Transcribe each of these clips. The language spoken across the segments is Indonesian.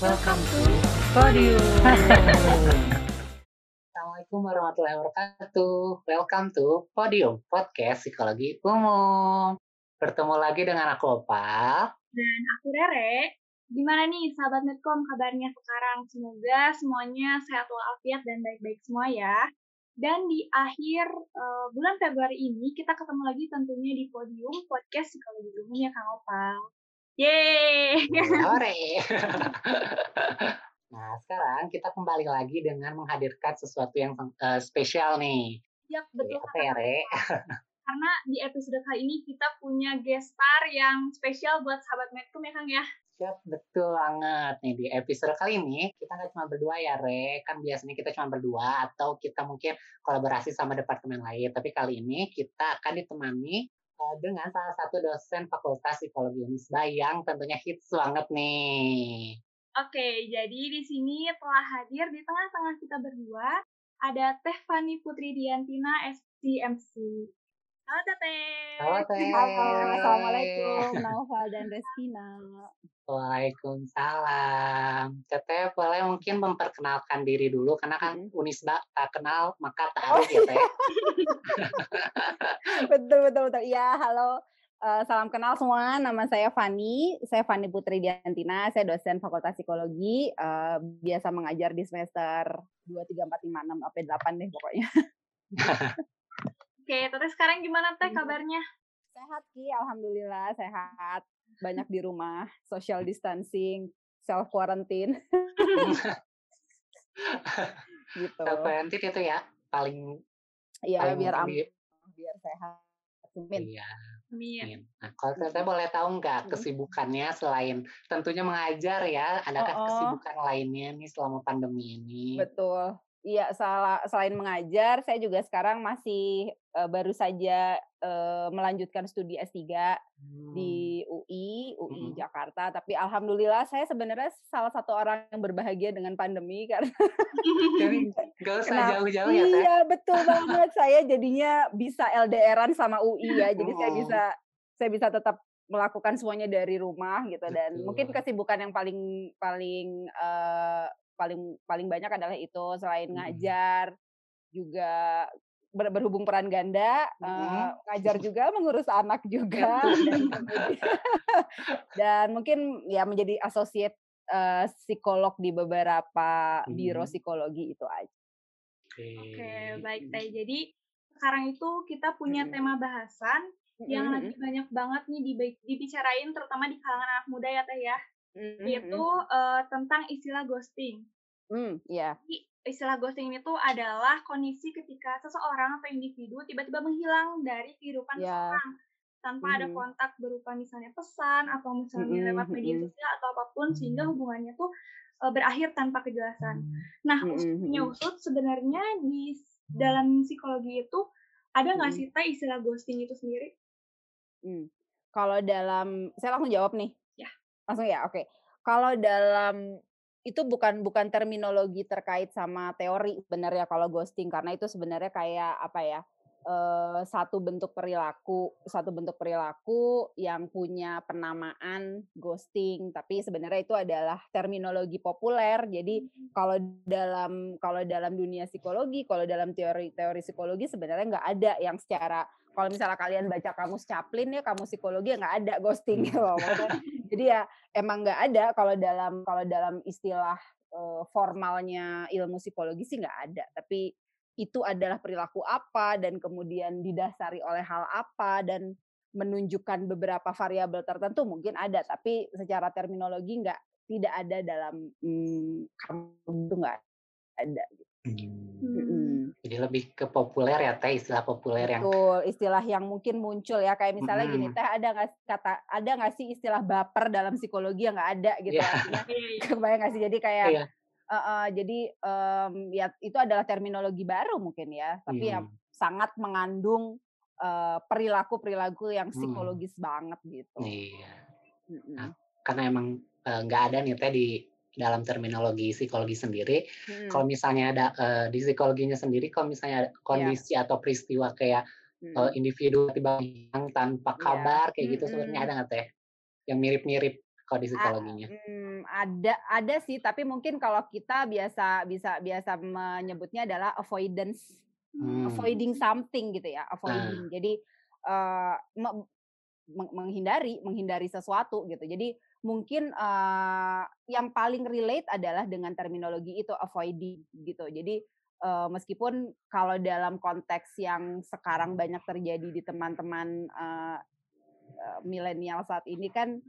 Welcome to Podium. Assalamualaikum warahmatullahi wabarakatuh. Welcome to Podium Podcast Psikologi Umum. Bertemu lagi dengan aku Opal. Dan aku Rere. Gimana nih sahabat Medcom kabarnya sekarang? Semoga semuanya sehat walafiat dan baik-baik semua ya. Dan di akhir uh, bulan Februari ini kita ketemu lagi tentunya di Podium Podcast Psikologi Umum ya Kang Opal. Yeay! Sore. nah, sekarang kita kembali lagi dengan menghadirkan sesuatu yang uh, spesial nih. Yap, betul. Apa ya, Re? Karena di episode kali ini kita punya guest star yang spesial buat sahabat Medcom ya Kang ya. Siap, betul banget. Nih di episode kali ini kita nggak cuma berdua ya, Re. Kan biasanya kita cuma berdua atau kita mungkin kolaborasi sama departemen lain. Tapi kali ini kita akan ditemani dengan salah satu dosen Fakultas Psikologi Unisba yang tentunya hits banget nih. Oke, jadi di sini telah hadir di tengah-tengah kita berdua ada Teh Fani Putri Diantina SCMC. Halo Teteh. Halo Teh. Halo, Assalamualaikum Naufal dan Reskina. Waalaikumsalam. Teteh boleh mungkin memperkenalkan diri dulu karena kan Hmm. Unisba tak kenal maka tak aruf ya Teh. betul betul betul. Iya, halo. Eh, salam kenal semua. Nama saya Fani. Saya Fani Putri Diantina. Saya dosen Fakultas Psikologi. Eh, biasa mengajar di semester 2, 3, 4, 5, 6, sampai 8 deh pokoknya. Oke, Teteh sekarang gimana Teh Hmm. kabarnya? Sehat Ki, alhamdulillah sehat. Banyak di rumah, social distancing, self quarantine gitu. Self quarantine itu ya paling Iya, paling biar aman, di- biar sehat. Amin. Iya. Amin. Nah, kalau Teteh boleh tahu nggak kesibukannya selain tentunya mengajar ya, adakah Oh, oh. kesibukan lainnya nih selama pandemi ini? Betul. Iya, salah selain mengajar, saya juga sekarang masih eh, baru saja eh, melanjutkan studi S3 Hmm. di UI, UI Mhm. Jakarta. Tapi alhamdulillah saya sebenarnya salah satu orang yang berbahagia dengan pandemi karena Jadi usah jauh-jauh ya, iya betul banget saya jadinya bisa LDRan sama UI ya. Jadi saya Oh. bisa saya bisa tetap melakukan semuanya dari rumah gitu dan mungkin Betul. kesibukan yang paling paling eh, paling paling banyak adalah itu selain Mhm. ngajar juga ber- berhubung peran ganda eh, Mhm. ngajar juga mengurus anak juga dan mungkin ya menjadi associate eh, psikolog di beberapa biro Mhm. psikologi itu aja. Oke, baik Teh. Jadi sekarang itu kita punya Mm-mm. tema bahasan yang lagi banyak banget nih dibicarain terutama di kalangan anak muda ya Teh ya. Yaitu eh, tentang istilah ghosting. Hmm, iya. Jadi, istilah ghosting itu adalah kondisi ketika seseorang atau individu tiba-tiba menghilang dari kehidupan Ya. seseorang tanpa ada Mhm. kontak berupa misalnya pesan atau misalnya Mhm, lewat media sosial atau apa pun sehingga hubungannya tuh eh, berakhir tanpa kejelasan. Nah, usut punya mhm. usut sebenarnya di dalam psikologi itu ada nggak Mhm. sih teh istilah ghosting itu sendiri? Hmm. Kalau dalam saya langsung jawab nih. Ya. Langsung ya, oke. Kalau dalam itu bukan bukan terminologi terkait sama teori sebenarnya kalau ghosting karena itu sebenarnya kayak apa ya? eh, satu bentuk perilaku, satu bentuk perilaku yang punya penamaan ghosting, tapi sebenarnya itu adalah terminologi populer. Jadi kalau dalam kalau dalam dunia psikologi, kalau dalam teori-teori psikologi sebenarnya nggak ada yang secara kalau misalnya kalian baca kamus Chaplin ya kamus psikologi ya nggak ada ghosting gitu loh. Jadi ya emang nggak ada kalau dalam kalau dalam istilah eh, formalnya ilmu psikologi sih nggak ada. Tapi itu adalah perilaku apa dan kemudian didasari oleh hal apa dan menunjukkan beberapa variabel tertentu mungkin ada tapi secara terminologi nggak tidak ada dalam hmm, kamus itu nggak ada. Hmm. Mm-mm. Jadi lebih ke populer ya Teh, istilah populer yang Betul, istilah yang mungkin muncul ya kayak misalnya gini, Mm-mm. teh ada nggak kata ada nggak sih istilah baper dalam psikologi yang nggak ada gitu Iya. artinya Iya, iya. kebayang nggak sih jadi kayak Iya. eh, eh, jadi em, ya itu adalah terminologi baru mungkin ya tapi ya Hmm. sangat mengandung eh, perilaku-perilaku yang Hmm. psikologis banget gitu. Iya. Mm-mm. Nah, karena emang eh, nggak ada nih Teh di dalam terminologi psikologi sendiri. Mm-mm. Kalau misalnya ada eh, di psikologinya sendiri, kalau misalnya ada kondisi atau peristiwa kayak Mm-mm. eh, individu tiba hilang tanpa Iya. kabar kayak gitu Mm-mm. sebenarnya ada nggak Teh? Yang mirip-mirip kalau di psikologinya? Hmm, ada ada sih, tapi mungkin kalau kita biasa bisa biasa menyebutnya adalah avoidance, Hmm. avoiding something gitu ya, avoiding. Jadi uh, me- meng- menghindari menghindari sesuatu gitu. Jadi mungkin uh, yang paling relate adalah dengan terminologi itu avoiding gitu. Jadi uh, meskipun kalau dalam konteks yang sekarang banyak terjadi di teman-teman uh, milenial saat ini kan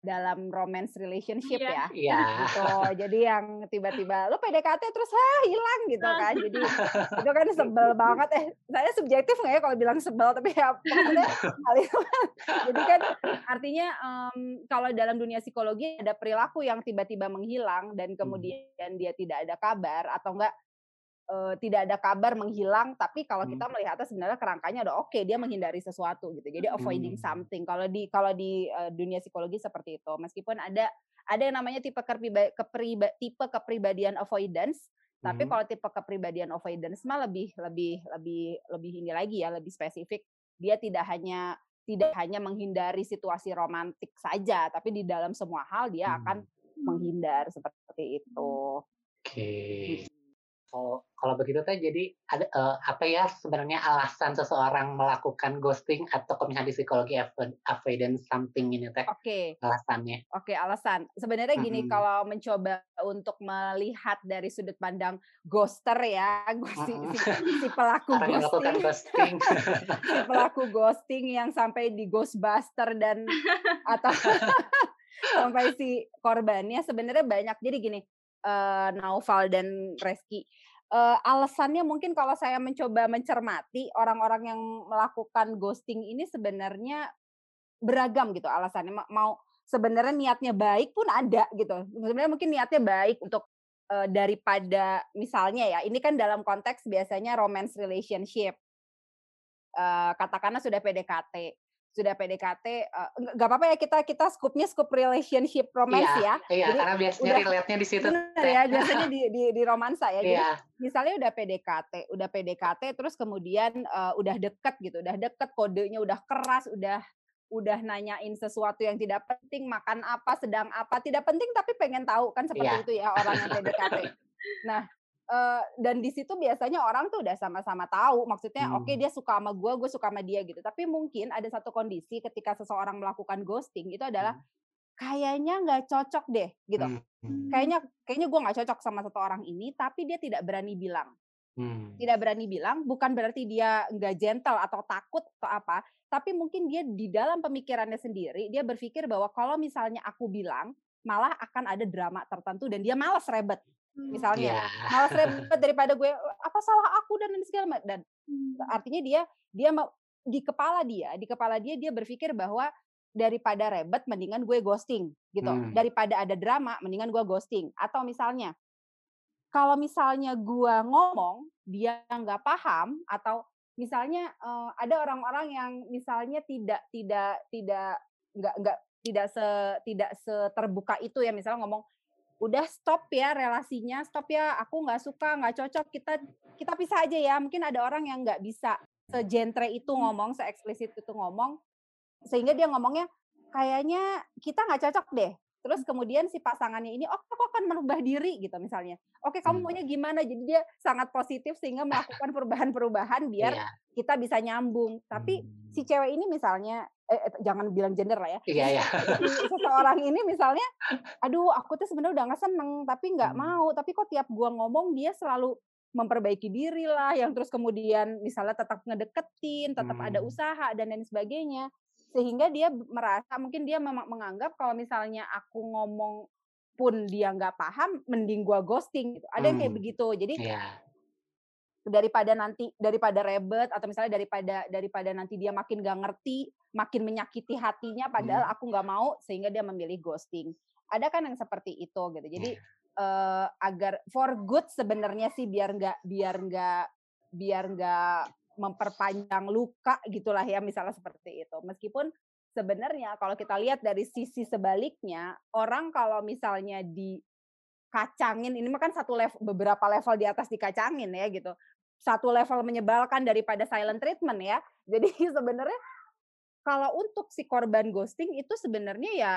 dalam romance relationship Iya. ya Iya. gitu. Jadi yang tiba-tiba lu PDKT terus ah hilang gitu kan. Jadi itu kan sebel banget eh saya subjektif nggak ya kalau bilang sebel tapi ya maksudnya hal itu kan. jadi kan artinya em, kalau dalam dunia psikologi ada perilaku yang tiba-tiba menghilang dan kemudian dia tidak ada kabar atau enggak eh, tidak ada kabar menghilang tapi kalau Hmm. kita melihatnya sebenarnya kerangkanya udah oke dia menghindari sesuatu gitu jadi avoiding Hmm. something kalau di kalau di eh, dunia psikologi seperti itu meskipun ada ada yang namanya tipe kepriba, kepriba- tipe kepribadian avoidance tapi Mhm. kalau tipe kepribadian avoidance mah lebih lebih lebih lebih ini lagi ya lebih spesifik dia tidak hanya tidak hanya menghindari situasi romantik saja tapi di dalam semua hal dia akan Hmm. menghindar seperti itu Oke. Kalau kalau begitu teh jadi ada eh, apa ya sebenarnya alasan seseorang melakukan ghosting atau misalnya di psikologi avo- avoidance something ini teh oke alasannya. Oke, alasan. Sebenarnya gini, Mm-mm. kalau mencoba untuk melihat dari sudut pandang ghoster ya, si, si, si pelaku ghosting, ghosting. si pelaku ghosting yang sampai di ghostbuster dan atau sampai si korbannya sebenarnya banyak. Jadi gini, eh, Naufal dan Reski, eh, alasannya mungkin kalau saya mencoba mencermati orang-orang yang melakukan ghosting ini sebenarnya beragam gitu alasannya. Ma- mau sebenarnya niatnya baik pun ada gitu. Sebenarnya mungkin niatnya baik untuk eh, daripada misalnya ya ini kan dalam konteks biasanya romance relationship. Eh, katakanlah sudah PDKT sudah PDKT eh, nggak apa-apa ya kita kita skupnya skup relationship romance Iya, ya iya, Jadi karena biasanya udah- relate-nya di situ. bener ya biasanya di, di di romansa ya jadi Iya, misalnya udah PDKT, udah PDKT terus kemudian eh, udah deket gitu, udah deket kodenya udah keras, udah udah nanyain sesuatu yang tidak penting, makan apa, sedang apa, tidak penting tapi pengen tahu kan seperti Iya. itu ya orang yang PDKT. Nah, eh, dan di situ biasanya orang tuh udah sama-sama tahu, maksudnya oke Hmm. dia suka sama gua, gue suka sama dia gitu. Tapi mungkin ada satu kondisi ketika seseorang melakukan ghosting itu adalah kayaknya nggak cocok deh gitu Hmm. kayaknya kayaknya gue nggak cocok sama satu orang ini tapi dia tidak berani bilang Hmm. tidak berani bilang bukan berarti dia nggak gentle atau takut atau apa tapi mungkin dia di dalam pemikirannya sendiri dia berpikir bahwa kalau misalnya aku bilang malah akan ada drama tertentu dan dia malas rebet misalnya Iya. malas rebet daripada gue apa salah aku dan segala macam dan artinya dia dia mau di kepala dia di kepala dia dia berpikir bahwa daripada rebet mendingan gue ghosting gitu Hmm. daripada ada drama mendingan gue ghosting atau misalnya kalau misalnya gue ngomong dia nggak paham atau misalnya eh, ada orang-orang yang misalnya tidak tidak tidak nggak nggak tidak se tidak seterbuka itu ya misalnya ngomong udah stop ya relasinya stop ya aku nggak suka nggak cocok kita kita pisah aja ya. Mungkin ada orang yang nggak bisa sejentre itu ngomong se eksplisit itu ngomong sehingga dia ngomongnya kayaknya kita nggak cocok deh. Terus kemudian si pasangannya ini oh aku akan merubah diri? Gitu misalnya. Oke kamu Hmm. maunya gimana? Jadi dia sangat positif sehingga melakukan perubahan-perubahan biar Iya. kita bisa nyambung. Tapi Hmm. si cewek ini misalnya eh, eh, jangan bilang gender lah ya Iya, iya. seseorang ini misalnya aduh aku tuh sebenarnya udah nggak seneng tapi nggak Hmm. mau tapi kok tiap gua ngomong dia selalu memperbaiki diri lah yang terus kemudian misalnya tetap ngedeketin tetap ada Hmm. usaha dan lain sebagainya sehingga dia merasa mungkin dia memang menganggap kalau misalnya aku ngomong pun dia nggak paham mending gua ghosting gitu ada yang kayak Hmm. begitu jadi Iya. Daripada nanti daripada rebet atau misalnya daripada daripada nanti dia makin gak ngerti makin menyakiti hatinya padahal Hmm. aku nggak mau sehingga dia memilih ghosting. Ada kan yang seperti itu gitu. Jadi eh, agar for good sebenarnya sih biar nggak biar nggak biar nggak memperpanjang luka gitulah ya misalnya seperti itu. Meskipun sebenarnya kalau kita lihat dari sisi sebaliknya orang kalau misalnya di kacangin ini mah kan satu level beberapa level di atas dikacangin ya gitu satu level menyebalkan daripada silent treatment ya jadi sebenarnya kalau untuk si korban ghosting itu sebenarnya ya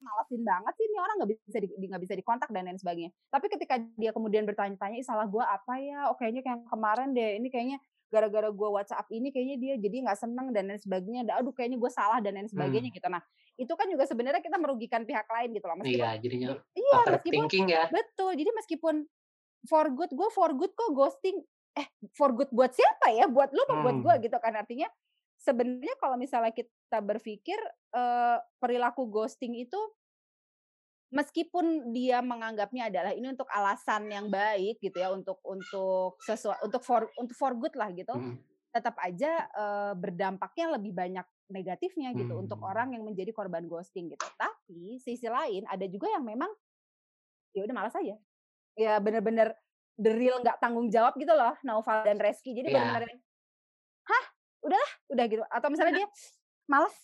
malesin banget sih ini orang nggak bisa di, nggak bisa dikontak dan lain sebagainya. Tapi ketika dia kemudian bertanya-tanya, salah gue apa ya? Oh kayaknya kayak kemarin deh, ini kayaknya gara-gara gue WhatsApp ini kayaknya dia jadi nggak seneng dan lain sebagainya. Aduh kayaknya gue salah dan lain sebagainya hmm. gitu. Nah itu kan juga sebenarnya kita merugikan pihak lain gitu loh. Meskipun, iya jadinya iya, meskipun, ya. Betul. Jadi meskipun for good, gue for good kok ghosting. Eh for good buat siapa ya? Buat lu apa hmm. buat gue gitu kan artinya sebenarnya kalau misalnya kita berpikir uh, perilaku ghosting itu meskipun dia menganggapnya adalah ini untuk alasan yang baik gitu ya untuk untuk sesuatu untuk for untuk for good lah gitu hmm. tetap aja uh, berdampaknya lebih banyak negatifnya gitu hmm. untuk orang yang menjadi korban ghosting gitu tapi sisi lain ada juga yang memang ya udah malas aja ya bener-bener the real nggak tanggung jawab gitu loh Naufal dan Reski. Jadi yeah. bener-bener hah udahlah udah gitu. Atau misalnya dia malas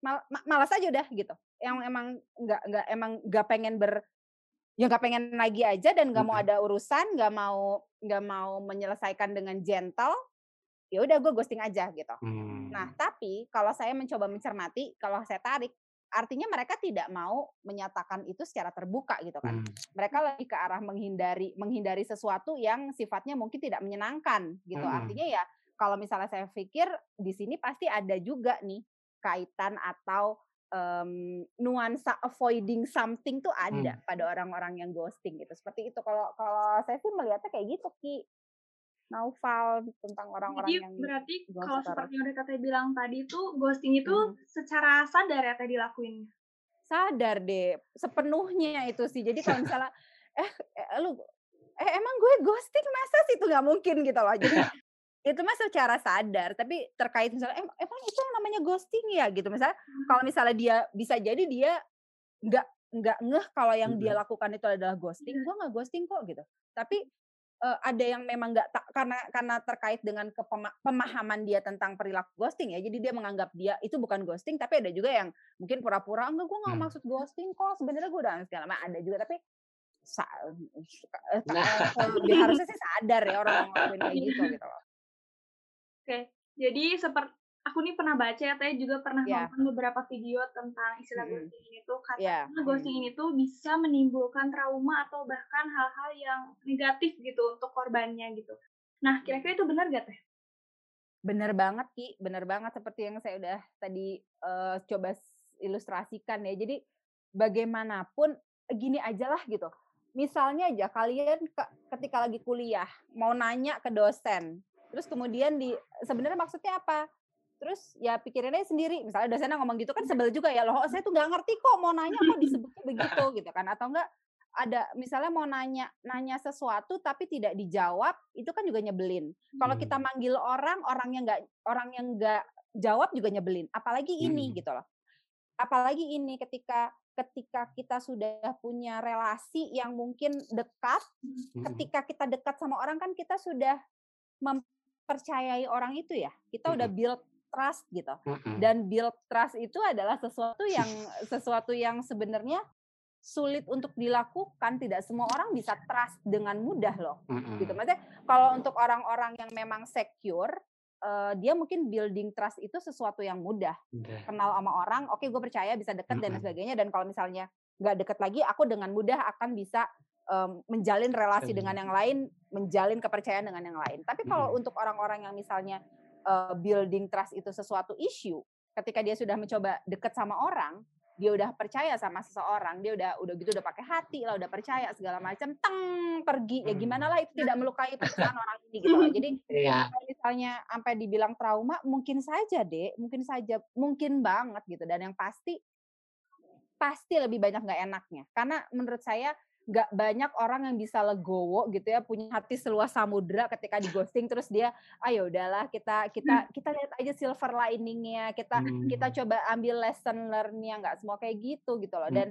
mal, malas aja udah gitu. Yang emang nggak nggak emang nggak pengen ber ya nggak pengen lagi aja dan nggak mau ada urusan nggak mau nggak mau menyelesaikan dengan gentle ya udah gue ghosting aja gitu. Hmm. nah tapi kalau saya mencoba mencermati kalau saya tarik artinya mereka tidak mau menyatakan itu secara terbuka gitu kan. Hmm. Mereka lebih ke arah menghindari menghindari sesuatu yang sifatnya mungkin tidak menyenangkan gitu. Hmm. Artinya ya kalau misalnya saya pikir di sini pasti ada juga nih kaitan atau um, nuansa avoiding something tuh ada hmm. pada orang-orang yang ghosting gitu. Seperti itu kalau kalau saya sih melihatnya kayak gitu Ki. Naufal tentang orang-orang yang berarti kalau seperti yang udah bilang tadi itu ghosting itu hmm. secara sadar ya tadi lakuin sadar deh sepenuhnya itu sih. Jadi kalau misalnya eh, eh lu eh emang gue ghosting? Masa sih itu nggak mungkin? Gitu loh. Jadi itu mah secara sadar tapi terkait misalnya emang itu yang namanya ghosting ya? Gitu. Misalnya hmm. kalau misalnya dia bisa jadi dia nggak nggak ngeh kalau yang dia lakukan itu adalah ghosting gue nggak ghosting kok gitu. Tapi uh, ada yang memang nggak karena karena terkait dengan pemahaman dia tentang perilaku ghosting ya jadi dia menganggap dia itu bukan ghosting tapi ada juga yang mungkin pura-pura enggak gue nggak hmm. maksud ghosting kok sebenarnya gue udah segala macam ada juga tapi sa, nah. harusnya sih sadar ya orang ngelakuin kayak gitu gitu loh Oke, jadi seperti aku nih pernah baca ya, Teh juga pernah yeah. nonton beberapa video tentang istilah mm. ghosting ini tuh katanya yeah. ghosting ini tuh bisa menimbulkan trauma atau bahkan hal-hal yang negatif gitu untuk korbannya gitu. Nah, kira-kira itu benar gak Teh? Bener banget Ki, bener banget seperti yang saya udah tadi uh, coba ilustrasikan ya. Jadi bagaimanapun gini aja lah gitu. Misalnya aja kalian ketika lagi kuliah mau nanya ke dosen, terus kemudian di sebenarnya maksudnya apa terus ya pikirannya sendiri misalnya dosennya ngomong gitu kan sebel juga ya loh saya tuh nggak ngerti kok mau nanya kok disebutnya begitu gitu kan atau enggak ada misalnya mau nanya nanya sesuatu tapi tidak dijawab itu kan juga nyebelin kalau kita hmm. manggil orang orang yang nggak orang yang nggak jawab juga nyebelin apalagi ini hmm. gitu loh apalagi ini ketika ketika kita sudah punya relasi yang mungkin dekat hmm. ketika kita dekat sama orang kan kita sudah percayai orang itu ya kita udah build trust gitu. Dan build trust itu adalah sesuatu yang sesuatu yang sebenarnya sulit untuk dilakukan. Tidak semua orang bisa trust dengan mudah loh gitu. Maksudnya kalau untuk orang-orang yang memang secure uh, dia mungkin building trust itu sesuatu yang mudah. Kenal sama orang oke okay, gue percaya bisa deket dan sebagainya. Dan kalau misalnya nggak deket lagi aku dengan mudah akan bisa um, menjalin relasi dengan yang lain, menjalin kepercayaan dengan yang lain. Tapi kalau hmm. untuk orang-orang yang misalnya uh, building trust itu sesuatu isu, ketika dia sudah mencoba deket sama orang, dia udah percaya sama seseorang, dia udah udah gitu udah pakai hati lah, udah percaya segala macam, teng pergi ya gimana lah itu tidak melukai perasaan orang ini gitu loh. Jadi yeah. kalau misalnya sampai dibilang trauma, mungkin saja deh, mungkin saja, mungkin banget gitu. Dan yang pasti pasti lebih banyak nggak enaknya, karena menurut saya nggak banyak orang yang bisa legowo gitu ya punya hati seluas samudra ketika di ghosting terus dia ayo ah, ya udahlah kita kita hmm. kita lihat aja silver liningnya kita hmm. kita coba ambil lesson learnnya nggak semua kayak gitu gitu loh hmm. dan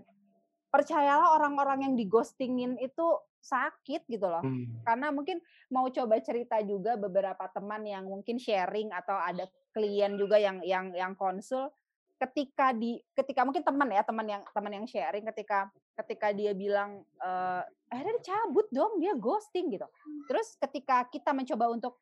percayalah orang-orang yang di ghostingin itu sakit gitu loh hmm. karena mungkin mau coba cerita juga beberapa teman yang mungkin sharing atau ada klien juga yang yang yang konsul ketika di ketika mungkin teman ya teman yang teman yang sharing ketika ketika dia bilang eh akhirnya dia cabut dong dia ghosting gitu. Terus ketika kita mencoba untuk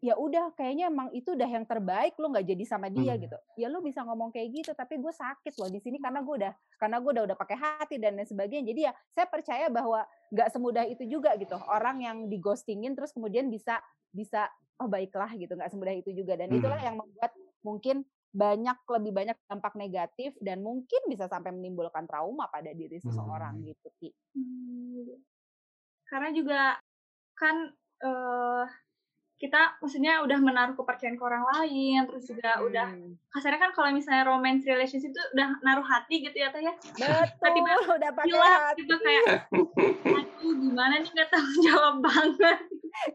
ya udah kayaknya emang itu udah yang terbaik lu nggak jadi sama dia Hmm. gitu. Ya lu bisa ngomong kayak gitu tapi gue sakit loh di sini karena gue udah karena gue udah udah pakai hati dan lain sebagainya. Jadi ya saya percaya bahwa nggak semudah itu juga gitu. Orang yang di ghostingin terus kemudian bisa bisa oh baiklah gitu. Nggak semudah itu juga. Dan itulah Hmm. yang membuat mungkin banyak lebih banyak dampak negatif dan mungkin bisa sampai menimbulkan trauma pada diri seseorang Hmm. gitu Ki. Hmm, karena juga kan eh, kita maksudnya udah menaruh kepercayaan ke orang lain, terus juga udah Hmm. kasarnya kan kalau misalnya romance relationship itu udah naruh hati gitu ya teh ya. betul Tiba-tiba udah pakai hati gitu kayak aduh gimana nih nggak tanggung jawab banget.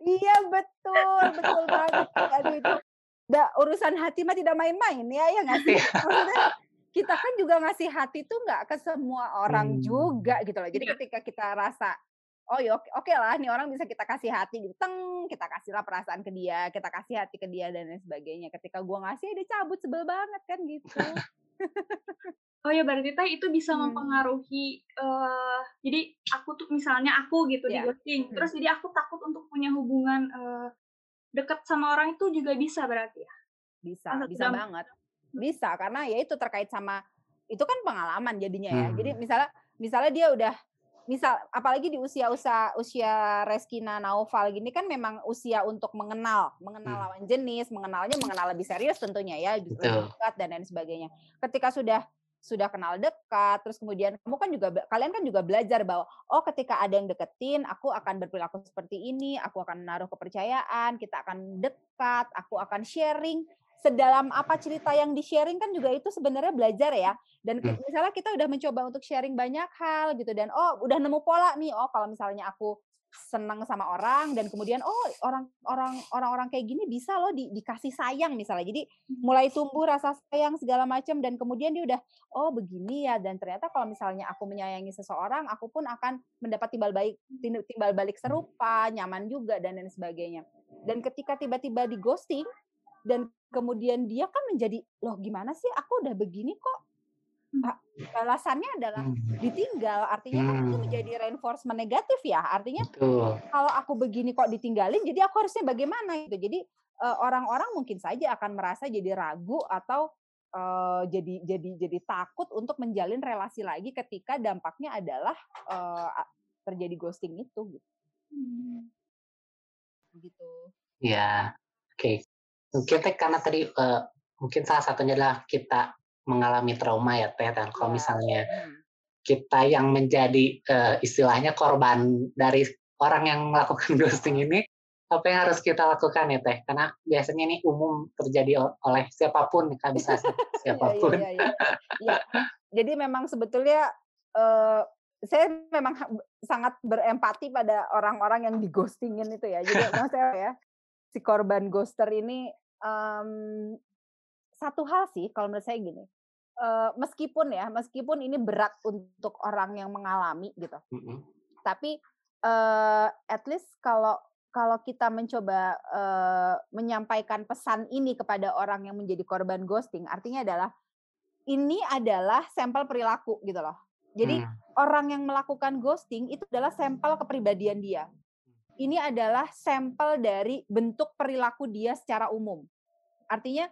Iya betul, betul banget. Aduh itu udah urusan hati mah tidak main-main ya, ya nggak sih? Iya. Maksudnya kita kan juga ngasih hati tuh nggak ke semua orang Hmm. juga gitu loh. Jadi Iya. ketika kita rasa oh ya oke oke lah nih orang bisa kita kasih hati gitu, teng kita kasihlah perasaan ke dia, kita kasih hati ke dia dan lain sebagainya. Ketika gua ngasih dia cabut sebel banget kan gitu. Oh ya berarti teh itu bisa Hmm. mempengaruhi eh jadi aku tuh misalnya aku gitu di Iya. ghosting, Hmm. terus jadi aku takut untuk punya hubungan eh dekat sama orang itu juga bisa berarti ya. Bisa, satu bisa dampak. banget. Bisa karena ya itu terkait sama itu kan pengalaman jadinya ya. Jadi Hmm. misalnya misalnya dia udah misal apalagi di usia usia usia Reskina Naufal gini kan memang usia untuk mengenal, mengenal Hmm. lawan jenis, mengenalnya mengenal lebih serius tentunya ya, lebih dekat dan lain sebagainya. Ketika sudah sudah kenal dekat, terus kemudian kamu kan juga kalian kan juga belajar bahwa oh ketika ada yang deketin, aku akan berperilaku seperti ini, aku akan menaruh kepercayaan, kita akan dekat, aku akan sharing sedalam apa cerita yang di sharing kan juga itu sebenarnya belajar ya. Dan Hmm. misalnya kita udah mencoba untuk sharing banyak hal gitu dan oh udah nemu pola nih, oh kalau misalnya aku senang sama orang dan kemudian oh orang orang orang-orang kayak gini bisa loh di- dikasih sayang misalnya. Jadi mulai tumbuh rasa sayang segala macam dan kemudian dia udah oh begini ya. Dan ternyata kalau misalnya aku menyayangi seseorang aku pun akan mendapat timbal balik timbal balik serupa nyaman juga dan lain sebagainya. Dan ketika tiba-tiba di ghosting dan kemudian dia kan menjadi loh gimana sih? Aku udah begini kok balasannya adalah Hmm. ditinggal artinya kan itu Hmm. menjadi reinforcement negatif ya artinya Betul. kalau aku begini kok ditinggalin jadi aku harusnya bagaimana gitu jadi eh, orang-orang mungkin saja akan merasa jadi ragu atau eh, jadi jadi jadi takut untuk menjalin relasi lagi ketika dampaknya adalah a- terjadi ghosting itu gitu. Hmm. gitu. Ya, oke. Mungkin teh karena tadi eh, mungkin salah satunya adalah kita mengalami trauma ya teh. Dan kalau Ya. misalnya Hmm. kita yang menjadi eh, istilahnya korban dari orang yang melakukan ghosting ini, apa yang harus kita lakukan ya teh? Karena biasanya ini umum terjadi oleh siapa pun, kan bisa si- Iya, siapa pun. iya, iya, iya. Jadi memang sebetulnya eh, saya memang sangat berempati pada orang-orang yang dighostingin itu ya. Jadi maksudnya ya si korban ghoster ini em, satu hal sih kalau menurut saya gini. eh, meskipun ya, meskipun ini berat untuk orang yang mengalami gitu, Mm-mm. tapi eh, at least kalau kalau kita mencoba eh, menyampaikan pesan ini kepada orang yang menjadi korban ghosting, artinya adalah ini adalah sampel perilaku gitu loh. Jadi Hmm. orang yang melakukan ghosting itu adalah sampel kepribadian dia. Ini adalah sampel dari bentuk perilaku dia secara umum. Artinya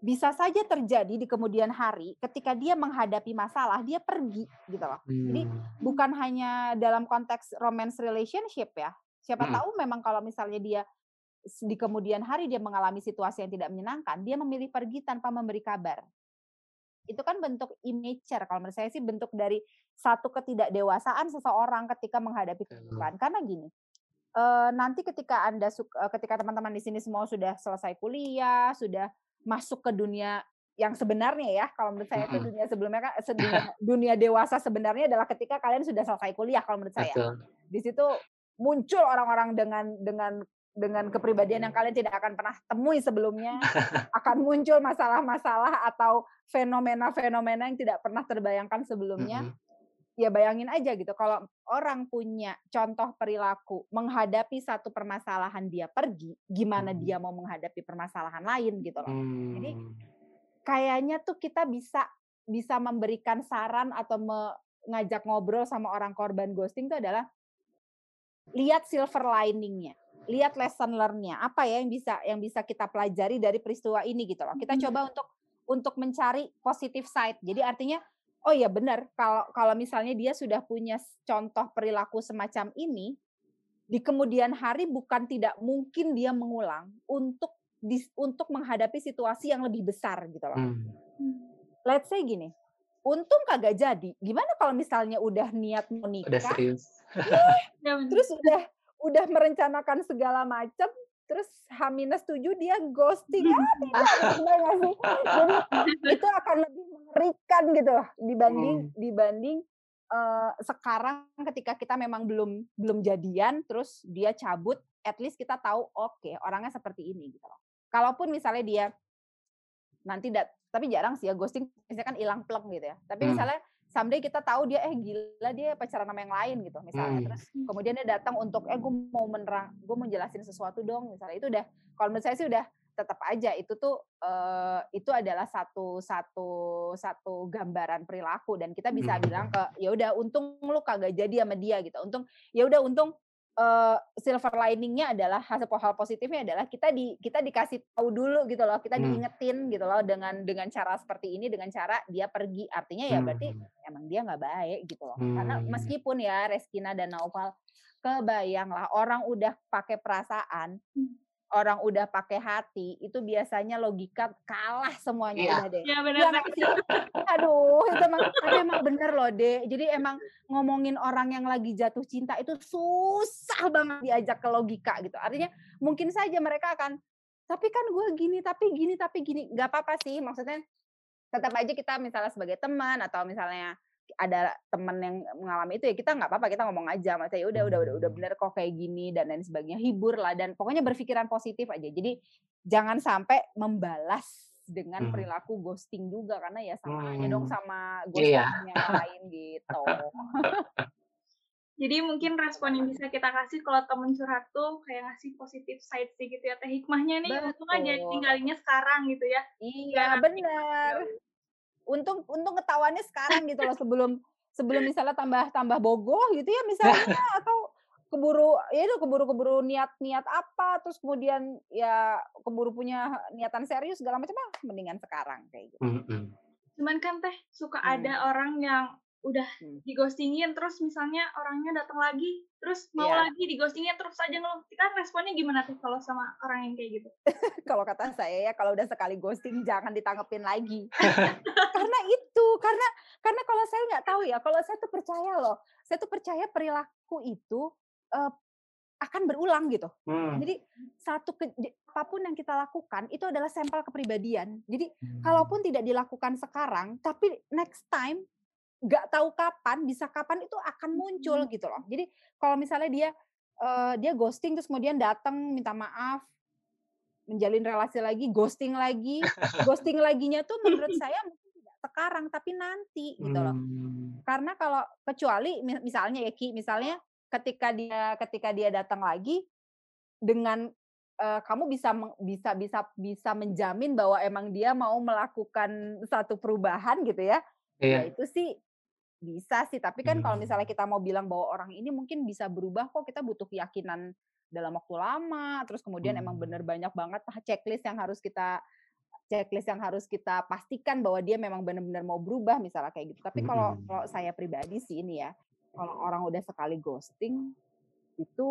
bisa saja terjadi di kemudian hari ketika dia menghadapi masalah, dia pergi gitu loh. Jadi Hmm. bukan hanya dalam konteks romance relationship ya. Siapa Mm-mm. tahu memang kalau misalnya dia di kemudian hari dia mengalami situasi yang tidak menyenangkan, dia memilih pergi tanpa memberi kabar. Itu kan bentuk immature kalau menurut saya sih bentuk dari satu ketidakdewasaan seseorang ketika menghadapi kehidupan. Karena gini, eh, nanti ketika Anda eh, ketika teman-teman di sini semua sudah selesai kuliah, sudah masuk ke dunia yang sebenarnya ya, kalau menurut saya itu dunia sebelumnya kan dunia, dunia dewasa sebenarnya adalah ketika kalian sudah selesai kuliah kalau menurut saya. Betul. Di situ muncul orang-orang dengan dengan dengan kepribadian yang kalian tidak akan pernah temui sebelumnya, akan muncul masalah-masalah atau fenomena-fenomena yang tidak pernah terbayangkan sebelumnya. Ya bayangin aja gitu kalau orang punya contoh perilaku menghadapi satu permasalahan dia pergi gimana Hmm. dia mau menghadapi permasalahan lain gitu loh Jadi, Hmm. kayaknya tuh kita bisa bisa memberikan saran atau me- ngajak ngobrol sama orang korban ghosting itu adalah lihat silver liningnya lihat lesson learn-nya apa ya yang bisa yang bisa kita pelajari dari peristiwa ini gitu loh kita Mhm. coba untuk untuk mencari positive side jadi artinya oh iya benar kalau kalau misalnya dia sudah punya contoh perilaku semacam ini di kemudian hari bukan tidak mungkin dia mengulang untuk dis- untuk menghadapi situasi yang lebih besar gitu loh Hmm. let's say gini untung kagak jadi gimana kalau misalnya udah niat mau Udah nikah serius. Ya, bener. terus udah udah merencanakan segala macam terus H-7 dia ghosting ya tidak jadi itu akan mengerikan gitu dibanding Hmm. dibanding eh, sekarang ketika kita memang belum belum jadian terus dia cabut at least kita tahu oke orangnya seperti ini gitu loh kalaupun misalnya dia nanti dat tapi jarang sih ya ghosting biasanya kan hilang pleng gitu ya tapi Hmm. misalnya someday kita tahu dia eh gila dia pacaran sama yang lain gitu misalnya Hmm. terus kemudian dia datang untuk eh gue mau menerang gue mau jelasin sesuatu dong misalnya itu udah kalau menurut saya sih udah tetap aja itu tuh eh, itu adalah satu satu satu gambaran perilaku dan kita bisa Hmm. bilang ke ya udah untung lu kagak jadi sama dia gitu untung ya udah untung eh, silver liningnya adalah hasil hal positifnya adalah kita di kita dikasih tahu dulu gitu loh kita Hmm. diingetin gitu loh dengan dengan cara seperti ini dengan cara dia pergi artinya ya berarti Hmm. emang dia nggak baik gitu loh karena Hmm. meskipun ya Reskina dan Naufal kebayang lah orang udah pakai perasaan Hmm. Orang udah pakai hati itu biasanya logika kalah semuanya Iya. udah deh Ya benar. Iya nggak sih? Aduh, itu emang, tapi emang bener loh, Dek. Jadi emang ngomongin orang yang lagi jatuh cinta itu susah banget diajak ke logika gitu. Artinya mungkin saja mereka akan, tapi kan gue gini, tapi gini, tapi gini. Gak apa-apa sih, maksudnya tetap aja kita misalnya sebagai teman atau misalnya ada teman yang mengalami itu ya kita nggak apa-apa kita ngomong aja maksudnya ya udah udah udah udah bener kok kayak gini dan lain sebagainya hibur lah dan pokoknya berpikiran positif aja jadi jangan sampai membalas dengan Hmm. perilaku ghosting juga karena ya sama aja dong Hmm. sama Iya. ghosting yang lain gitu. Jadi mungkin respon yang bisa kita kasih kalau temen curhat tuh kayak ngasih positif side sih gitu ya. Teh hikmahnya nih untung aja Betul. tinggalinnya sekarang gitu ya. Iya bener. Untung untung ketahuannya sekarang gitu loh sebelum sebelum misalnya tambah tambah bogoh gitu ya misalnya atau keburu ya itu keburu keburu niat niat apa terus kemudian ya keburu punya niatan serius segala macam ah mendingan sekarang kayak gitu. Hmm. Cuman kan teh suka Hmm. ada orang yang udah Hmm. digostingin terus misalnya orangnya datang lagi terus mau Iya. lagi digostingin terus aja ngeluh. Kita responnya gimana tuh kalau sama orang yang kayak gitu? kalau kata saya ya kalau udah sekali ghosting jangan ditanggepin lagi karena itu karena karena kalau saya nggak tahu ya kalau saya tuh percaya loh saya tuh percaya perilaku itu eh, akan berulang gitu Hmm. jadi satu ke, apa pun yang kita lakukan itu adalah sampel kepribadian jadi Hmm. kalaupun tidak dilakukan sekarang tapi next time nggak tahu kapan bisa kapan itu akan muncul Hmm. gitu loh jadi kalau misalnya dia eh, dia ghosting terus kemudian datang minta maaf menjalin relasi lagi ghosting lagi ghosting laginya tuh menurut saya mungkin tidak sekarang tapi nanti gitu loh Hmm. karena kalau kecuali mi- misalnya ya Ki misalnya ketika dia ketika dia datang lagi dengan eh, kamu bisa bisa bisa bisa menjamin bahwa emang dia mau melakukan satu perubahan gitu ya ya Iya. itu sih bisa sih tapi kan kalau Hmm. misalnya kita mau bilang bahwa orang ini mungkin bisa berubah kok kita butuh keyakinan dalam waktu lama terus kemudian emang Hmm. bener banyak banget checklist yang harus kita checklist yang harus kita pastikan bahwa dia memang benar-benar mau berubah misalnya kayak gitu tapi kalau Hmm. kalau saya pribadi sih ini ya kalau orang udah sekali ghosting itu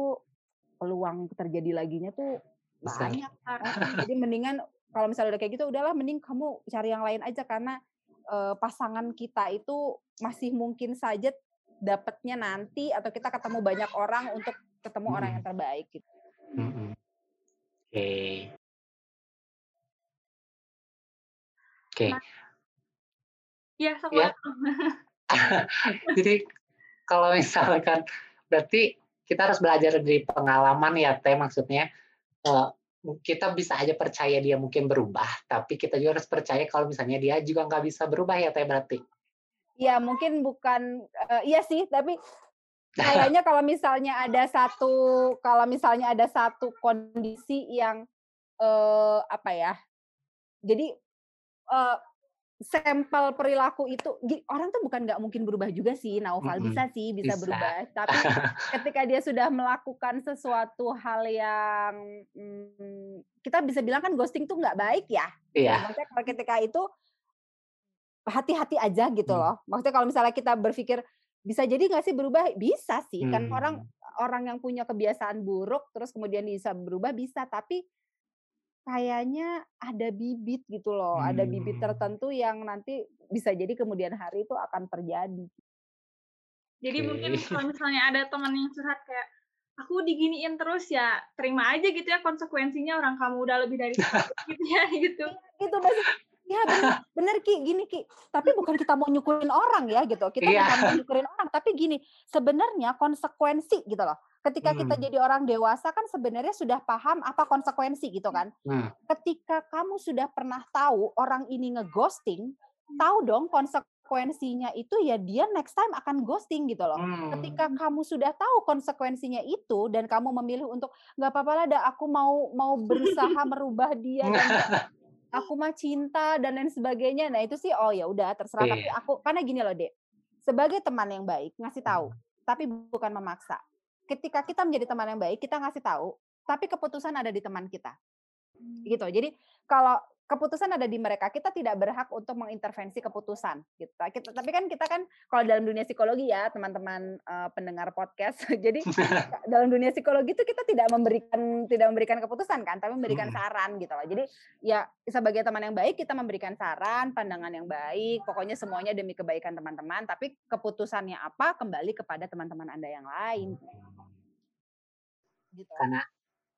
peluang terjadi laginya tuh Besar. banyak Heeh, jadi mendingan kalau misalnya udah kayak gitu udahlah mending kamu cari yang lain aja karena eh, pasangan kita itu masih mungkin saja dapatnya nanti atau kita ketemu banyak orang untuk ketemu orang yang terbaik gitu. Hmm. Oke. Oke. Nah, Iya, sok Ya. banget. Jadi kalau misalkan berarti kita harus belajar dari pengalaman ya Teh maksudnya eh, kita bisa aja percaya dia mungkin berubah tapi kita juga harus percaya kalau misalnya dia juga nggak bisa berubah ya Teh berarti. Ya mungkin bukan eh, iya sih tapi kayaknya kalau misalnya ada satu kalau misalnya ada satu kondisi yang eh, apa ya jadi eh, sampel perilaku itu orang tuh bukan nggak mungkin berubah juga sih Naufal Mm-mm. bisa sih bisa, Bisa. berubah tapi ketika dia sudah melakukan sesuatu hal yang mm, kita bisa bilang kan ghosting tuh nggak baik ya Iya. maksudnya kalau ketika itu hati-hati aja gitu Hmm. loh maksudnya kalau misalnya kita berpikir bisa jadi nggak sih berubah bisa sih kan Hmm. orang orang yang punya kebiasaan buruk terus kemudian bisa berubah bisa tapi kayaknya ada bibit gitu loh, ada bibit Hmm. tertentu yang nanti bisa jadi kemudian hari itu akan terjadi. Jadi Oke. mungkin kalau misalnya ada teman yang curhat kayak aku diginiin terus ya terima aja gitu ya konsekuensinya orang kamu udah lebih dari satu gitu ya gitu. Gitu ya bener, bener Ki, gini Ki. Tapi bukan kita mau nyukurin orang ya gitu. Kita Iya. bukan mau nyukurin orang, tapi gini, sebenarnya konsekuensi gitu loh. Ketika kita Hmm. jadi orang dewasa kan sebenarnya sudah paham apa konsekuensi gitu kan. Hmm. Ketika kamu sudah pernah tahu orang ini ngeghosting, tahu dong konsekuensinya itu ya dia next time akan ghosting gitu loh. Hmm. ketika kamu sudah tahu konsekuensinya itu dan kamu memilih untuk nggak apa-apa lah dah aku mau mau berusaha merubah dia dan aku mah cinta dan lain sebagainya. Nah itu sih oh ya udah terserah. Tapi Iya. aku karena gini loh dek sebagai teman yang baik ngasih tahu tapi bukan memaksa. Ketika kita menjadi teman yang baik kita ngasih tahu tapi keputusan ada di teman kita. Gitu. Jadi kalau keputusan ada di mereka kita tidak berhak untuk mengintervensi keputusan gitu kita tapi kan kita kan kalau dalam dunia psikologi ya teman-teman eh, pendengar podcast jadi dalam dunia psikologi itu kita tidak memberikan tidak memberikan keputusan kan tapi memberikan Mm. saran gitu loh jadi ya sebagai teman yang baik kita memberikan saran pandangan yang baik pokoknya semuanya demi kebaikan teman-teman tapi keputusannya apa kembali kepada teman-teman anda yang lain gitu Karena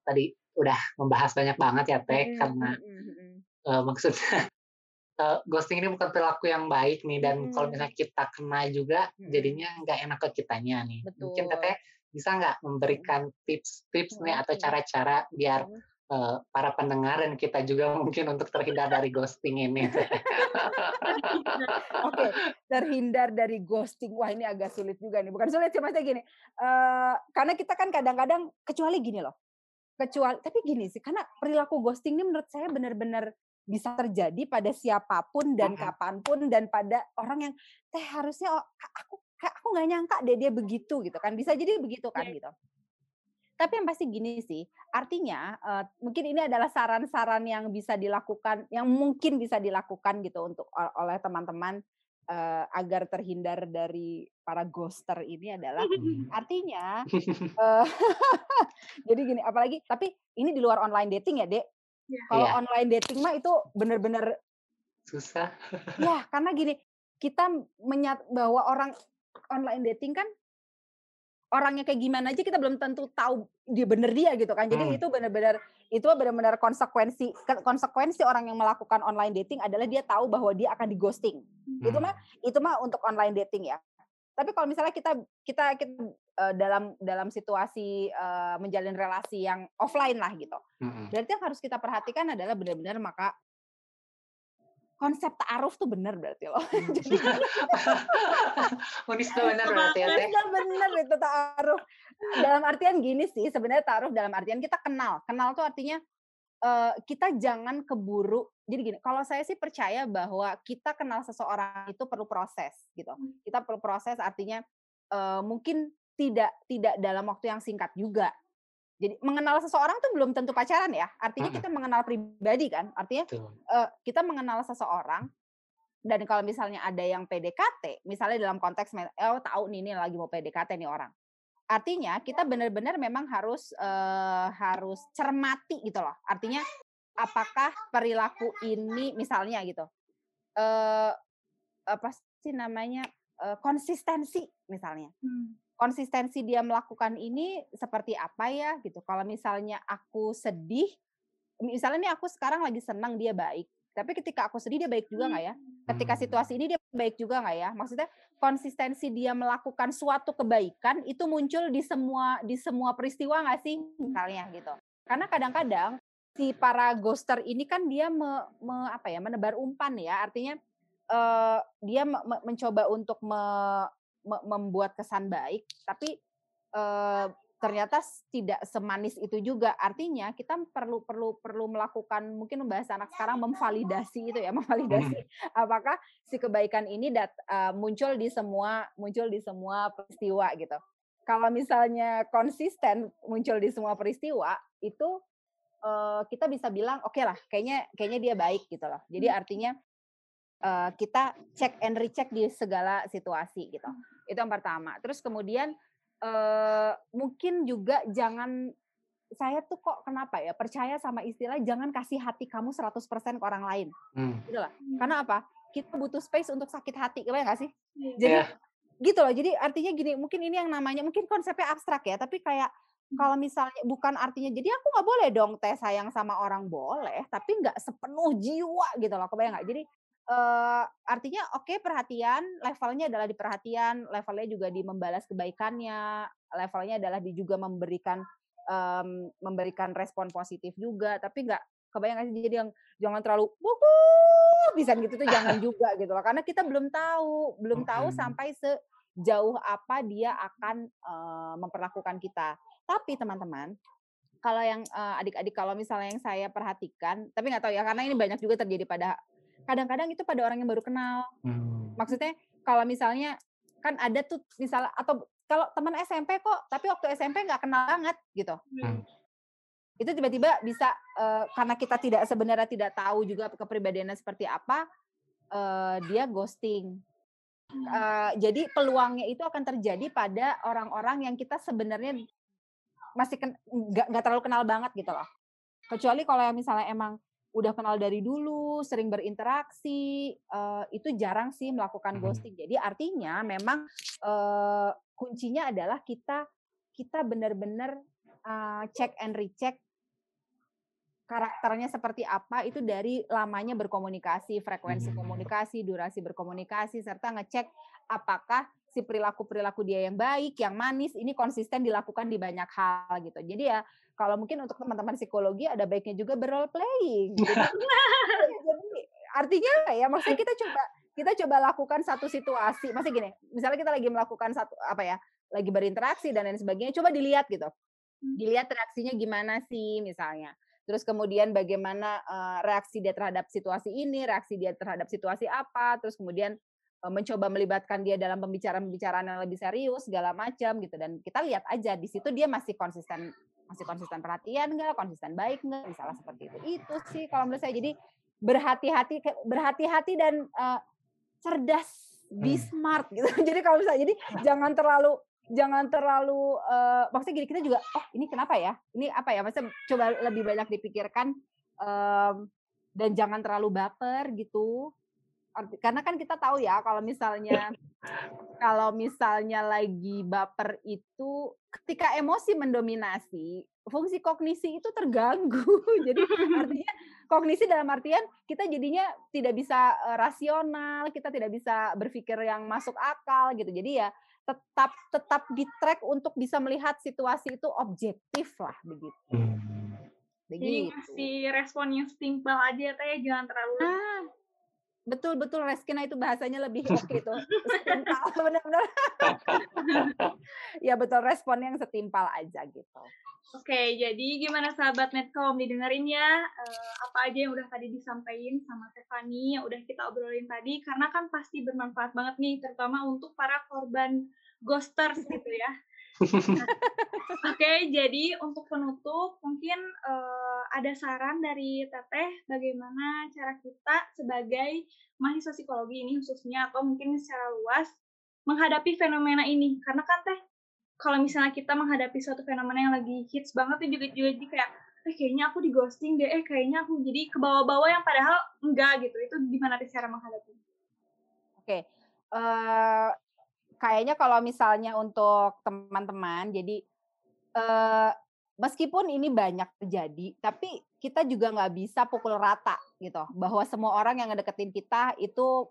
tadi udah membahas banyak banget ya Teh, Mm-mm, karena mm-mm. Eh, maksudnya eh, ghosting ini bukan perilaku yang baik nih dan kalau Mm. misalnya kita kena juga Mm-mm. jadinya nggak enak ke kitanya nih. Mungkin Betul. Teteh bisa nggak memberikan tips-tips nih Mm, atau cara-cara biar Mm. eh, para pendengar dan kita juga mungkin untuk terhindar dari ghosting ini. Oke, terhindar dari ghosting. Wah, ini agak sulit juga nih. Bukan sulit sih, maksudnya gini. eh karena kita kan kadang-kadang kecuali gini loh. Kecuali tapi gini sih, karena perilaku ghosting ini menurut saya benar-benar bisa terjadi pada siapa pun dan kapan pun dan pada orang yang teh harusnya oh, aku kayak aku nggak nyangka deh dia begitu gitu kan. Bisa jadi begitu kan Iya. gitu. Tapi yang pasti gini sih, artinya eh, mungkin ini adalah saran-saran yang bisa dilakukan, yang mungkin bisa dilakukan gitu untuk oleh teman-teman eh, agar terhindar dari para ghoster ini adalah artinya eh, jadi gini, apalagi tapi ini di luar online dating ya, Dek. Iya. Kalau Iya. online dating mah itu bener-bener Susah. ya karena gini, kita menyat bahwa orang online dating kan orangnya kayak gimana aja kita belum tentu tahu dia bener dia gitu kan. Jadi Hmm. itu benar-benar itu benar-benar konsekuensi konsekuensi orang yang melakukan online dating adalah dia tahu bahwa dia akan di ghosting. Itu Hmm. mah itu mah untuk online dating ya. Tapi kalau misalnya kita kita kita eh, dalam dalam situasi eh, menjalin relasi yang offline lah gitu. Mm-mm. Berarti yang harus kita perhatikan adalah benar-benar maka konsep ta'aruf tuh benar berarti loh. Jadi Unis tuh benar berarti ya Teh. benar-benar itu ta'aruf. Dalam artian gini sih, sebenarnya ta'aruf dalam artian kita kenal. Kenal tuh artinya eh, kita jangan keburu. Jadi gini, kalau saya sih percaya bahwa kita kenal seseorang itu perlu proses gitu. Kita perlu proses artinya eh, mungkin tidak tidak dalam waktu yang singkat juga. Jadi mengenal seseorang tuh belum tentu pacaran ya. Artinya kita mengenal pribadi kan. Artinya eh, kita mengenal seseorang dan kalau misalnya ada yang PDKT, misalnya dalam konteks me- oh tahu nih ini lagi mau PDKT nih orang. Artinya kita benar-benar memang harus eh, harus cermati gitu loh. Artinya apakah perilaku ini misalnya gitu. Eh apa sih namanya? eh, konsistensi misalnya Hmm. Konsistensi dia melakukan ini seperti apa ya gitu. Kalau misalnya aku sedih, misalnya nih aku sekarang lagi senang dia baik, tapi ketika aku sedih dia baik juga nggak ya? Ketika Hmm. situasi ini dia baik juga nggak ya? Maksudnya konsistensi dia melakukan suatu kebaikan itu muncul di semua di semua peristiwa nggak sih misalnya gitu. Karena kadang-kadang si para ghoster ini kan dia me, me- apa ya menebar umpan ya, artinya eh, dia me- me- mencoba untuk me- membuat kesan baik, tapi eh, ternyata tidak semanis itu juga. Artinya kita perlu perlu perlu melakukan mungkin bahasa anak sekarang memvalidasi itu ya, memvalidasi hmm. apakah si kebaikan ini dat, uh, muncul di semua muncul di semua peristiwa gitu. Kalau misalnya konsisten muncul di semua peristiwa itu uh, kita bisa bilang oke okay lah, kayaknya kayaknya dia baik gitu loh. Jadi hmm. artinya uh, kita cek and recheck di segala situasi gitu. Itu yang pertama. Terus kemudian uh, mungkin juga jangan saya tuh kok kenapa ya percaya sama istilah jangan kasih hati kamu 100% ke orang lain. Hmm. Gitu lah. Karena apa? Kita butuh space untuk sakit hati, kebayang gak sih? Yeah. Jadi yeah. gitu loh. Jadi artinya gini, mungkin ini yang namanya mungkin konsepnya abstrak ya, tapi kayak hmm. kalau misalnya bukan artinya jadi aku nggak boleh dong teh sayang sama orang boleh tapi nggak sepenuh jiwa gitu loh kebayang nggak jadi uh, artinya oke okay, perhatian levelnya adalah di perhatian levelnya juga di membalas kebaikannya levelnya adalah di juga memberikan um, memberikan respon positif juga. Tapi nggak kebayang sih? Jadi yang jangan terlalu wuhu! bisa gitu tuh jangan juga gitu loh. Karena kita belum tahu belum tahu sampai sejauh apa dia akan uh, memperlakukan kita. Tapi teman-teman kalau yang adik-adik uh, kalau misalnya yang saya perhatikan tapi nggak tahu ya karena ini banyak juga terjadi pada kadang-kadang itu pada orang yang baru kenal. Hmm. Maksudnya kalau misalnya kan ada tuh misalnya atau kalau teman SMP kok, tapi waktu SMP nggak kenal banget gitu. Hmm. Itu tiba-tiba bisa uh, karena kita tidak sebenarnya tidak tahu juga kepribadiannya seperti apa, uh, dia ghosting. Uh, jadi peluangnya itu akan terjadi pada orang-orang yang kita sebenarnya masih nggak terlalu kenal banget gitu loh. Kecuali kalau yang misalnya emang udah kenal dari dulu, sering berinteraksi, uh, itu jarang sih melakukan ghosting. Jadi artinya memang uh, kuncinya adalah kita kita benar-benar uh, check and recheck karakternya seperti apa itu dari lamanya berkomunikasi, frekuensi komunikasi, durasi berkomunikasi, serta ngecek apakah si perilaku-perilaku dia yang baik, yang manis, ini konsisten dilakukan di banyak hal gitu. Jadi ya kalau mungkin untuk teman-teman psikologi ada baiknya juga berrole playing. Gitu. Jadi artinya ya maksudnya kita coba kita coba lakukan satu situasi, masih gini, misalnya kita lagi melakukan satu apa ya, lagi berinteraksi dan lain sebagainya, coba dilihat gitu, hmm. dilihat reaksinya gimana sih misalnya. Terus kemudian bagaimana uh, reaksi dia terhadap situasi ini, reaksi dia terhadap situasi apa, terus kemudian uh, mencoba melibatkan dia dalam pembicaraan-pembicaraan yang lebih serius segala macam gitu dan kita lihat aja di situ dia masih konsisten masih konsisten perhatian nggak, konsisten baik nggak, misalnya seperti itu. Itu sih kalau menurut saya. Jadi berhati-hati, berhati-hati dan uh, cerdas, be hmm. smart gitu. Jadi kalau misalnya, jadi jangan terlalu jangan terlalu uh, maksudnya gini kita juga oh ini kenapa ya ini apa ya maksudnya coba lebih banyak dipikirkan um, dan jangan terlalu baper gitu karena kan kita tahu ya kalau misalnya kalau misalnya lagi baper itu ketika emosi mendominasi fungsi kognisi itu terganggu. Jadi artinya kognisi dalam artian kita jadinya tidak bisa rasional kita tidak bisa berpikir yang masuk akal gitu. Jadi ya tetap tetap di track untuk bisa melihat situasi itu objektif lah begitu. Hmm. begitu. jadi si respon yang setimpal aja teh jangan terlalu nah, betul betul Reskina itu bahasanya lebih oke okay tuh benar-benar ya betul respon yang setimpal aja gitu. Oke jadi gimana sahabat netcom didengerin ya uh, apa aja yang udah tadi disampaikan sama Stefani yang udah kita obrolin tadi karena kan pasti bermanfaat banget nih terutama untuk para korban ghosters gitu ya Oke, okay, jadi untuk penutup mungkin uh, ada saran dari Teteh bagaimana cara kita sebagai mahasiswa psikologi ini khususnya atau mungkin secara luas menghadapi fenomena ini karena kan Teh kalau misalnya kita menghadapi suatu fenomena yang lagi hits banget tuh juga juga kayak eh kayaknya aku di ghosting deh, eh kayaknya aku jadi ke bawah-bawah yang padahal enggak gitu. Itu gimana cara menghadapi? Oke. Okay. Uh, eh, kayaknya kalau misalnya untuk teman-teman, jadi uh, meskipun ini banyak terjadi, tapi kita juga nggak bisa pukul rata gitu, bahwa semua orang yang ngedeketin kita itu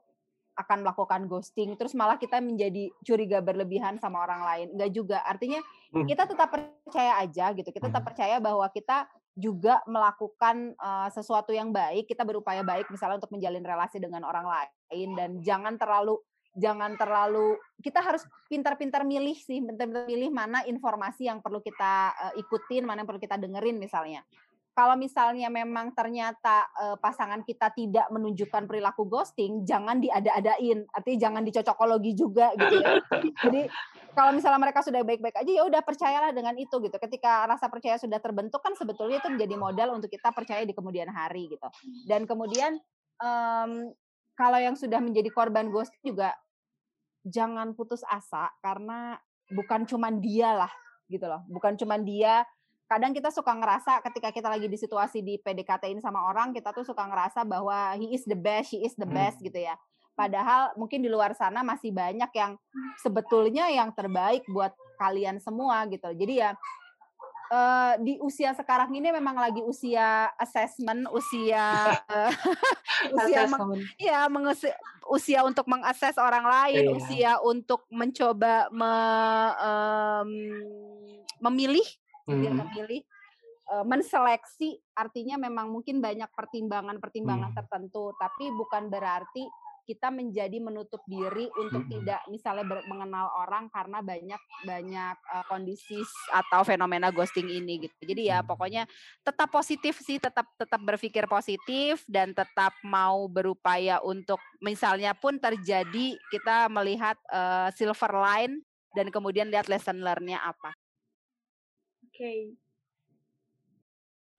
akan melakukan ghosting, terus malah kita menjadi curiga berlebihan sama orang lain. Enggak juga. Artinya hmm. kita tetap percaya aja gitu. Kita tetap hmm. percaya bahwa kita juga melakukan uh, sesuatu yang baik, kita berupaya baik misalnya untuk menjalin relasi dengan orang lain dan jangan terlalu jangan terlalu kita harus pintar-pintar milih sih, pintar-pintar milih mana informasi yang perlu kita uh, ikutin, mana yang perlu kita dengerin misalnya. Kalau misalnya memang ternyata uh, pasangan kita tidak menunjukkan perilaku ghosting, jangan diada-adain, artinya jangan dicocokologi juga gitu ya. Jadi kalau misalnya mereka sudah baik-baik aja ya udah percayalah dengan itu gitu. Ketika rasa percaya sudah terbentuk kan sebetulnya itu menjadi modal untuk kita percaya di kemudian hari gitu. Dan kemudian um, kalau yang sudah menjadi korban ghosting juga jangan putus asa karena bukan cuman dia lah gitu loh. Bukan cuman dia. Kadang kita suka ngerasa ketika kita lagi di situasi di PDKT ini sama orang, kita tuh suka ngerasa bahwa he is the best, she is the best hmm. gitu ya. Padahal mungkin di luar sana masih banyak yang sebetulnya yang terbaik buat kalian semua gitu. Jadi ya uh, di usia sekarang ini memang lagi usia assessment, usia uh, usia meng, ya mengusi, usia untuk mengakses orang lain, yeah. usia untuk mencoba me, um, memilih, hmm. memilih uh, menseleksi artinya memang mungkin banyak pertimbangan-pertimbangan hmm. tertentu, tapi bukan berarti kita menjadi menutup diri untuk hmm. tidak misalnya ber, mengenal orang karena banyak banyak uh, kondisi atau fenomena ghosting ini gitu. Jadi ya pokoknya tetap positif sih, tetap tetap berpikir positif dan tetap mau berupaya untuk misalnya pun terjadi kita melihat uh, silver line dan kemudian lihat lesson learn-nya apa. Oke. Okay.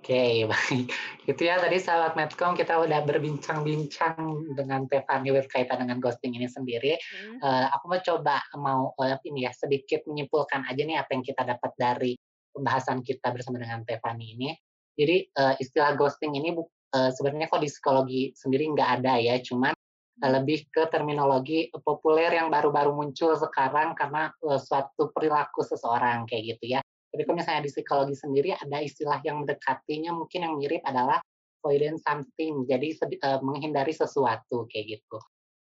Oke, baik. Itu ya tadi sahabat Medcom kita udah berbincang-bincang dengan Tevani berkaitan dengan ghosting ini sendiri. Hmm. Uh, aku mau coba mau uh, ini ya sedikit menyimpulkan aja nih apa yang kita dapat dari pembahasan kita bersama dengan Tevani ini. Jadi uh, istilah ghosting ini uh, sebenarnya kok di psikologi sendiri nggak ada ya, cuman uh, lebih ke terminologi populer yang baru-baru muncul sekarang karena uh, suatu perilaku seseorang kayak gitu ya. Tapi kalau misalnya di psikologi sendiri ada istilah yang mendekatinya mungkin yang mirip adalah avoidance something, jadi uh, menghindari sesuatu kayak gitu.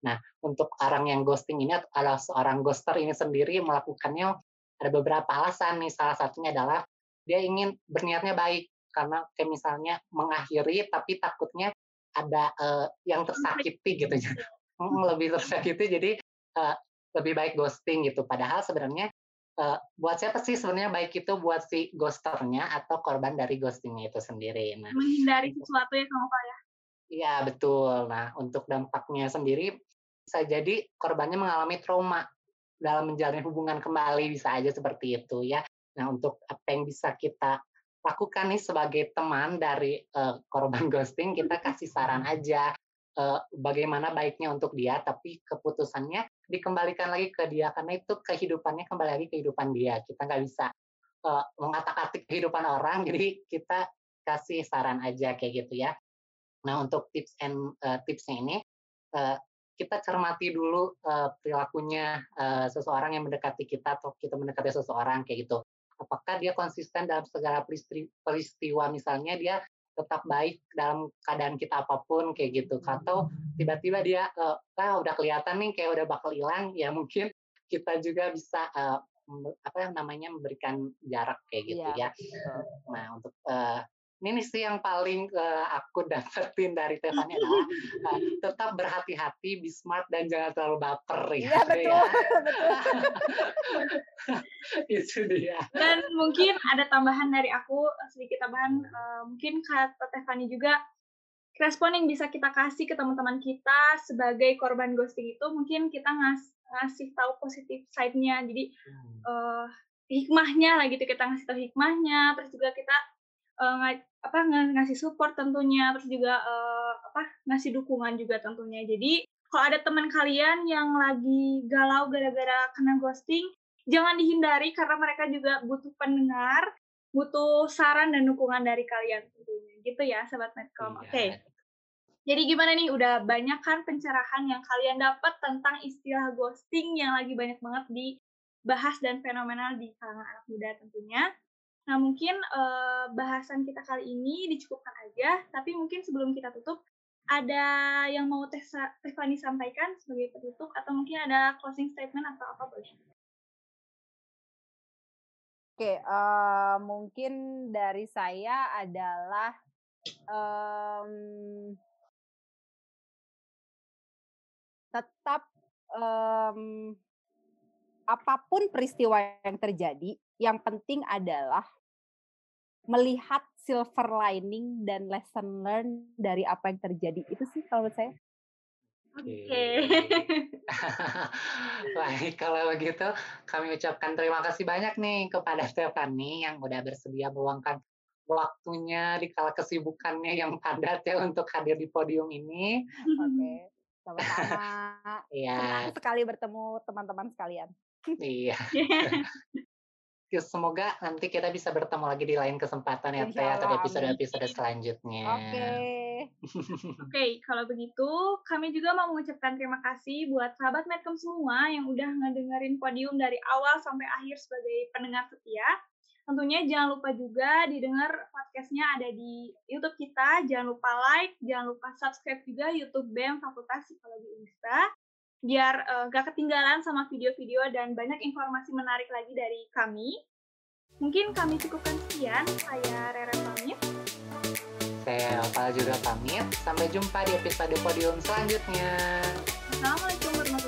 Nah, untuk orang yang ghosting ini atau seorang ghoster ini sendiri melakukannya ada beberapa alasan nih. Salah satunya adalah dia ingin berniatnya baik karena kayak misalnya mengakhiri tapi takutnya ada uh, yang tersakiti gitu ya. lebih tersakiti jadi uh, lebih baik ghosting gitu. Padahal sebenarnya uh, buat siapa sih sebenarnya baik itu buat si ghosternya atau korban dari ghostingnya itu sendiri. Nah, menghindari sesuatu ya Pak ya. Iya betul. Nah untuk dampaknya sendiri bisa jadi korbannya mengalami trauma dalam menjalin hubungan kembali bisa aja seperti itu ya. Nah untuk apa yang bisa kita lakukan nih sebagai teman dari uh, korban ghosting kita kasih saran aja uh, bagaimana baiknya untuk dia tapi keputusannya dikembalikan lagi ke dia karena itu kehidupannya kembali lagi kehidupan dia. Kita nggak bisa uh, mengatak-atik kehidupan orang jadi kita kasih saran aja kayak gitu ya. Nah untuk tips and uh, tipsnya ini uh, kita cermati dulu uh, perilakunya uh, seseorang yang mendekati kita atau kita mendekati seseorang kayak gitu. Apakah dia konsisten dalam segala peristiwa? Misalnya dia tetap baik dalam keadaan kita apa pun kayak gitu atau tiba-tiba dia uh, ah udah kelihatan nih kayak udah bakal hilang ya mungkin kita juga bisa uh, apa yang namanya memberikan jarak kayak gitu iya, ya. Nah untuk uh, ini sih yang paling uh, aku dapetin dari Tiffany adalah uh, tetap berhati-hati, be smart dan jangan terlalu baper ya. Iya betul. Ya. Itu dia. Dan mungkin ada tambahan dari aku sedikit tambahan uh, mungkin kata Tiffany juga respon yang bisa kita kasih ke teman-teman kita sebagai korban ghosting itu mungkin kita ngas ngasih tahu positif side-nya. Jadi hmm. uh, hikmahnya lah gitu kita ngasih tahu hikmahnya terus juga kita uh, apa ngasih support tentunya terus juga uh, apa ngasih dukungan juga tentunya. Jadi kalau ada teman kalian yang lagi galau gara-gara kena ghosting jangan dihindari karena mereka juga butuh pendengar butuh saran dan dukungan dari kalian tentunya. Gitu ya sobat Medcom. Iya. oke. Okay. jadi gimana nih? Udah banyak kan pencerahan yang kalian dapat tentang istilah ghosting yang lagi banyak banget dibahas dan fenomenal di kalangan anak muda tentunya Nah, mungkin uh, bahasan kita kali ini dicukupkan aja, tapi mungkin sebelum kita tutup, ada yang mau Tiffany sampaikan sebagai penutup, atau mungkin ada closing statement atau apa boleh? Oke, uh, mungkin dari saya adalah um, tetap um, apa pun peristiwa yang terjadi, yang penting adalah melihat silver lining dan lesson learn dari apa yang terjadi. Itu sih kalau menurut saya. Oke. Okay. Baik, kalau begitu kami ucapkan terima kasih banyak nih kepada Stefani yang udah bersedia meluangkan waktunya di kala kesibukannya yang padat ya untuk hadir di podium ini. Oke, sama-sama. Iya. Senang sekali bertemu teman-teman sekalian. Iya. Semoga nanti kita bisa bertemu lagi di lain kesempatan ya, Teh, atau episode-episode selanjutnya. Oke. Okay. Oke, okay, kalau begitu kami juga mau mengucapkan terima kasih buat sahabat Medcom semua yang udah ngedengerin podium dari awal sampai akhir sebagai pendengar setia. Tentunya jangan lupa juga didengar podcastnya ada di YouTube kita. Jangan lupa like, jangan lupa subscribe juga YouTube BEM Fakultas Psikologi Unista. Biar uh, gak ketinggalan sama video-video dan banyak informasi menarik lagi dari kami. Mungkin kami cukupkan sekian. Saya Rere pamit. Saya Alfa juga pamit. Sampai jumpa di episode podium selanjutnya. Assalamualaikum warahmatullahi wabarakatuh.